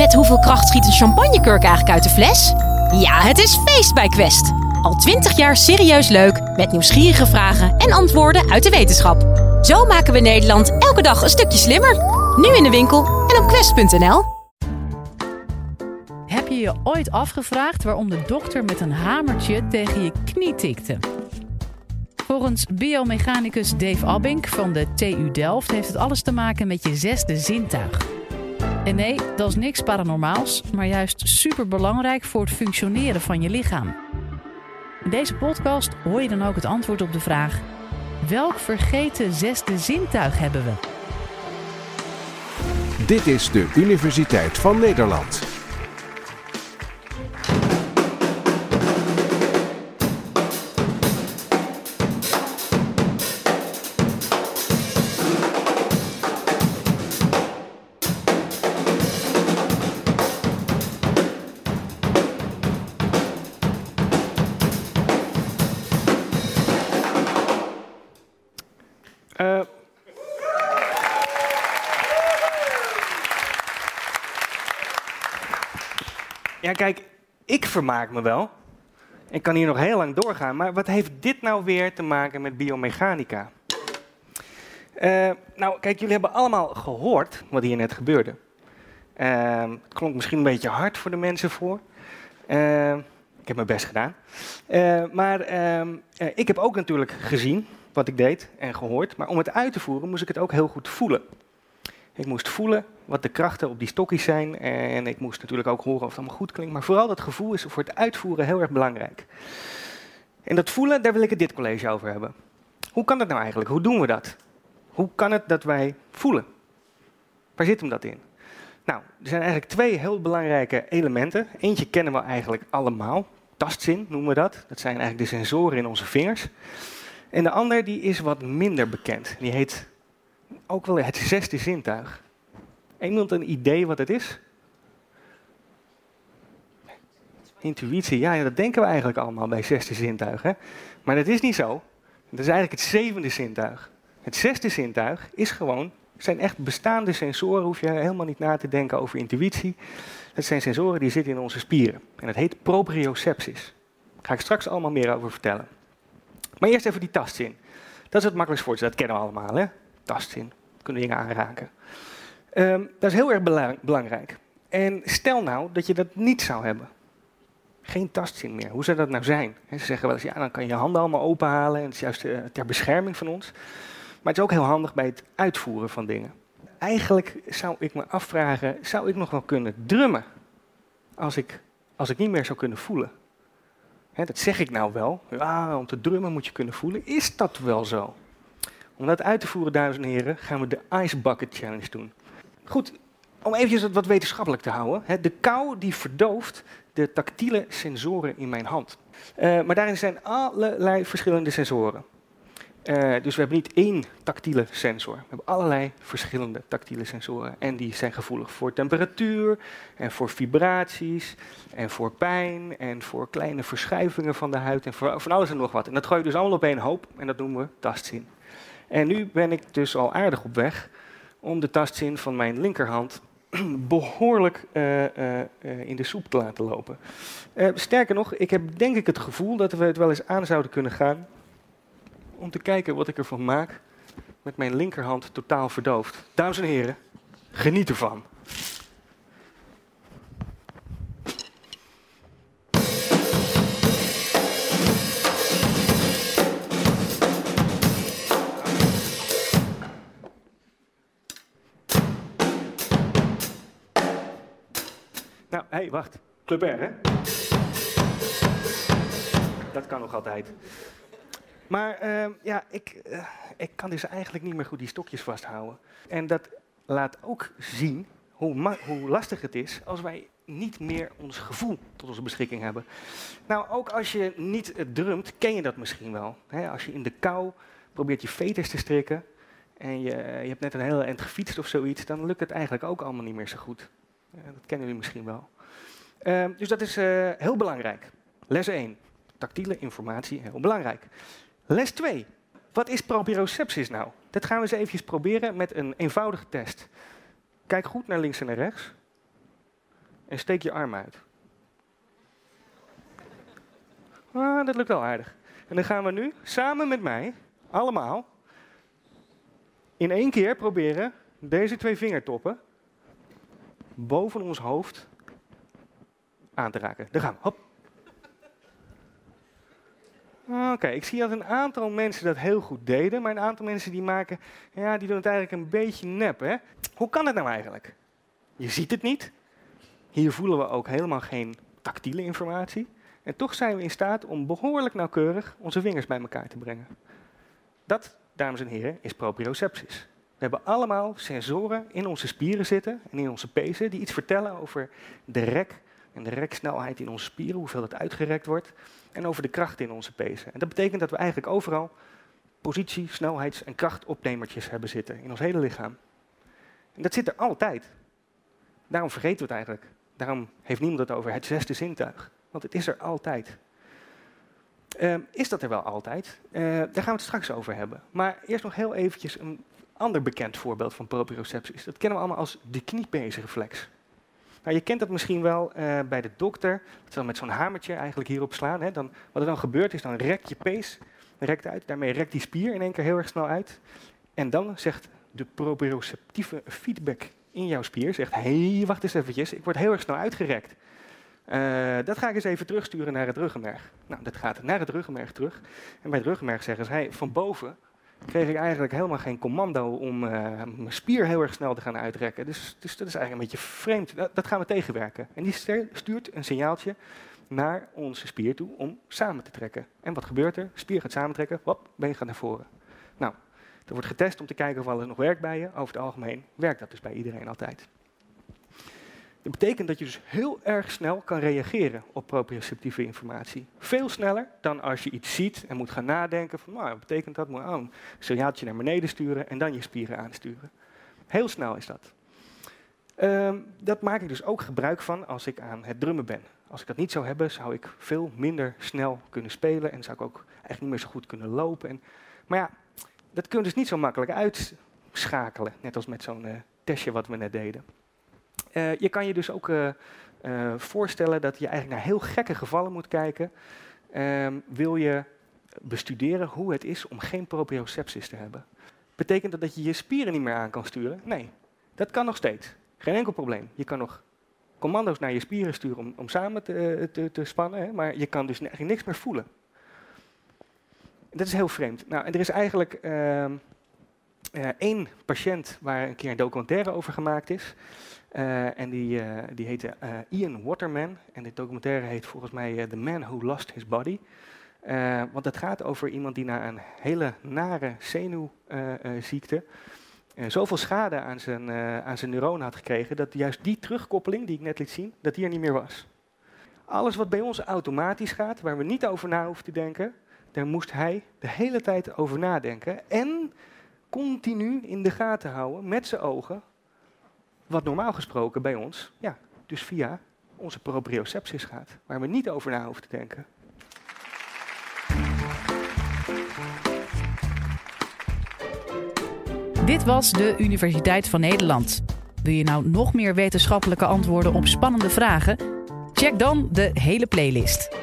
Met hoeveel kracht schiet een champagnekurk eigenlijk uit de fles? Ja, het is feest bij Quest. Al twintig jaar serieus leuk, met nieuwsgierige vragen en antwoorden uit de wetenschap. Zo maken we Nederland elke dag een stukje slimmer. Nu in de winkel en op quest.nl. Heb je je ooit afgevraagd waarom de dokter met een hamertje tegen je knie tikte? Volgens biomechanicus Dave Abink van de TU Delft heeft het alles te maken met je zesde zintuig. En nee, dat is niks paranormaals, maar juist superbelangrijk voor het functioneren van je lichaam. In deze podcast hoor je dan ook het antwoord op de vraag: welk vergeten zesde zintuig hebben we? Dit is de Universiteit van Nederland. Ja, kijk, ik vermaak me wel. Ik kan hier nog heel lang doorgaan, maar wat heeft dit nou weer te maken met biomechanica? Eh, nou, kijk, jullie hebben allemaal gehoord wat hier net gebeurde. Eh, het klonk misschien een beetje hard voor de mensen voor. Eh, ik heb mijn best gedaan. Eh, maar ehm, eh, ik heb ook natuurlijk gezien wat ik deed en gehoord. Maar om het uit te voeren moest ik het ook heel goed voelen. Ik moest voelen wat de krachten op die stokjes zijn. En ik moest natuurlijk ook horen of het allemaal goed klinkt. Maar vooral dat gevoel is voor het uitvoeren heel erg belangrijk. En dat voelen, daar wil ik het dit college over hebben. Hoe kan dat nou eigenlijk? Hoe doen we dat? Hoe kan het dat wij voelen? Waar zit hem dat in? Nou, er zijn eigenlijk twee heel belangrijke elementen. Eentje kennen we eigenlijk allemaal. Tastzin noemen we dat. Dat zijn eigenlijk de sensoren in onze vingers. En de ander die is wat minder bekend. Die heet ook wel het zesde zintuig. Iemand een idee wat het is? Intuïtie, ja, ja, dat denken we eigenlijk allemaal bij zesde zintuig. Hè? Maar dat is niet zo. Dat is eigenlijk het zevende zintuig. Het zesde zintuig is gewoon, zijn echt bestaande sensoren, hoef je helemaal niet na te denken over intuïtie. Dat zijn sensoren die zitten in onze spieren. En dat heet propriocepties. Daar ga ik straks allemaal meer over vertellen. Maar eerst even die tastzin. Dat is het makkelijkst voor te stellen. Dat kennen we allemaal, hè? Tastzin. Kunnen dingen aanraken. Ehm, dat is heel erg bela- belangrijk. En stel nou dat je dat niet zou hebben. Geen tastzin meer. Hoe zou dat nou zijn? Ze zeggen wel eens, ja, dan kan je je handen allemaal openhalen. En het is juist eh, ter bescherming van ons. Maar het is ook heel handig bij het uitvoeren van dingen. Eigenlijk zou ik me afvragen, zou ik nog wel kunnen drummen? Als ik, als ik niet meer zou kunnen voelen. Dat zeg ik nou wel. Ja, om te drummen moet je kunnen voelen. Is dat wel zo? Om dat uit te voeren, dames en heren, gaan we de Ice Bucket Challenge doen. Goed, om eventjes het wat wetenschappelijk te houden. De kou die verdooft de tactiele sensoren in mijn hand. Eh, maar daarin zijn allerlei verschillende sensoren. Eh, dus we hebben niet één tactiele sensor. We hebben allerlei verschillende tactiele sensoren. En die zijn gevoelig voor temperatuur, en voor vibraties, en voor pijn, en voor kleine verschuivingen van de huid, en voor van alles en nog wat. En dat gooi je dus allemaal op één hoop, en dat noemen we tastzin. En nu ben ik dus al aardig op weg om de tastzin van mijn linkerhand behoorlijk eh, eh, eh, in de soep te laten lopen. Sterker nog, ik heb denk ik het gevoel dat we het wel eens aan zouden kunnen gaan om te kijken wat ik ervan maak met mijn linkerhand totaal verdoofd. Dames en heren, geniet ervan. Nou, hé, hey, wacht. Club R, hè? Dat kan nog altijd. Maar ehm, ja, ik, eh, ik kan dus eigenlijk niet meer goed die stokjes vasthouden. En dat laat ook zien hoe, hoe lastig het is als wij niet meer ons gevoel tot onze beschikking hebben. Nou, ook als je niet eh, drumt, ken je dat misschien wel. Hè? Als je in de kou probeert je veters te strikken en je, je hebt net een hele eind gefietst of zoiets, dan lukt het eigenlijk ook allemaal niet meer zo goed. Eh, dat kennen jullie misschien wel. Ehm, dus dat is eh, heel belangrijk. Les 1. Tactiele informatie, heel belangrijk. Les 2. Wat is propriocepties nou? Dat gaan we eens eventjes proberen met een eenvoudige test. Kijk goed naar links en naar rechts. en steek je arm uit. Ah, dat lukt wel aardig. En dan gaan we nu samen met mij, allemaal, in één keer proberen deze twee vingertoppen boven ons hoofd aan te raken. Daar gaan we. Hop. Oké, ik zie dat een aantal mensen dat heel goed deden, maar een aantal mensen die maken, ja, die doen het eigenlijk een beetje nep. Hè? Hoe kan het nou eigenlijk? Je ziet het niet. Hier voelen we ook helemaal geen tactiele informatie. En toch zijn we in staat om behoorlijk nauwkeurig onze vingers bij elkaar te brengen. Dat, dames en heren, is proprioceptie. We hebben allemaal sensoren in onze spieren zitten en in onze pezen die iets vertellen over de rek en de reksnelheid in onze spieren, hoeveel dat uitgerekt wordt, en over de kracht in onze pezen. En dat betekent dat we eigenlijk overal positie, snelheids- en krachtopnemertjes hebben zitten in ons hele lichaam. En dat zit er altijd. Daarom vergeten we het eigenlijk. Daarom heeft niemand het over het zesde zintuig. Want het is er altijd. Ehm, is dat er wel altijd? Uh, daar gaan we het straks over hebben. Maar eerst nog heel eventjes een ander bekend voorbeeld van proprioceptie. Dat kennen we allemaal als de kniepeesreflex. Nou, je kent dat misschien wel uh, bij de dokter. Dat dan met zo'n hamertje eigenlijk hierop slaan. Hè. Dan, wat er dan gebeurt is, dan rekt je pees rekt uit. Daarmee rekt die spier in één keer heel erg snel uit. En dan zegt de proprioceptieve feedback in jouw spier, zegt, hé, hey, wacht eens eventjes, ik word heel erg snel uitgerekt. Uh, dat ga ik eens even terugsturen naar het ruggenmerg. Nou, dat gaat naar het ruggenmerg terug. En bij het ruggenmerg zeggen ze, hey, van boven kreeg ik eigenlijk helemaal geen commando om uh, mijn spier heel erg snel te gaan uitrekken. Dus, dus dat is eigenlijk een beetje vreemd. Dat, gaan we tegenwerken. En die stuurt een signaaltje naar onze spier toe om samen te trekken. En wat gebeurt er? Spier gaat samentrekken, hop, been gaat naar voren. Nou, er wordt getest om te kijken of alles nog werkt bij je. Over het algemeen werkt dat dus bij iedereen altijd. Dat betekent dat je dus heel erg snel kan reageren op proprioceptieve informatie. Veel sneller dan als je iets ziet en moet gaan nadenken van, nou, wat betekent dat? Moet oh, een signaaltje naar beneden sturen en dan je spieren aansturen. Heel snel is dat. Um, dat maak ik dus ook gebruik van als ik aan het drummen ben. Als ik dat niet zou hebben, zou ik veel minder snel kunnen spelen en zou ik ook eigenlijk niet meer zo goed kunnen lopen. En, maar ja, dat kun je dus niet zo makkelijk uitschakelen, net als met zo'n uh, testje wat we net deden. Uh, je kan je dus ook uh, uh, voorstellen dat je eigenlijk naar heel gekke gevallen moet kijken. Um, wil je bestuderen hoe het is om geen proprioceptie te hebben? Betekent dat dat je je spieren niet meer aan kan sturen? Nee, dat kan nog steeds. Geen enkel probleem. Je kan nog commando's naar je spieren sturen om, om samen te, te, te spannen, hè, maar je kan dus eigenlijk niks meer voelen. Dat is heel vreemd. Nou, en er is eigenlijk uh, één patiënt waar een keer een documentaire over gemaakt is. Uh, en die, uh, die heette uh, Ian Waterman. En dit documentaire heet volgens mij The Man Who Lost His Body. want het gaat over iemand die na een hele nare zenuwziekte zoveel schade aan zijn, aan zijn neuronen had gekregen, dat juist die terugkoppeling die ik net liet zien, dat die er niet meer was. Alles wat bij ons automatisch gaat, waar we niet over na hoeven te denken, daar moest hij de hele tijd over nadenken. En continu in de gaten houden met zijn ogen wat normaal gesproken bij ons, ja, dus via onze propriocepties gaat, waar we niet over na hoeven te denken. Dit was de Universiteit van Nederland. Wil je nou nog meer wetenschappelijke antwoorden op spannende vragen? Check dan de hele playlist.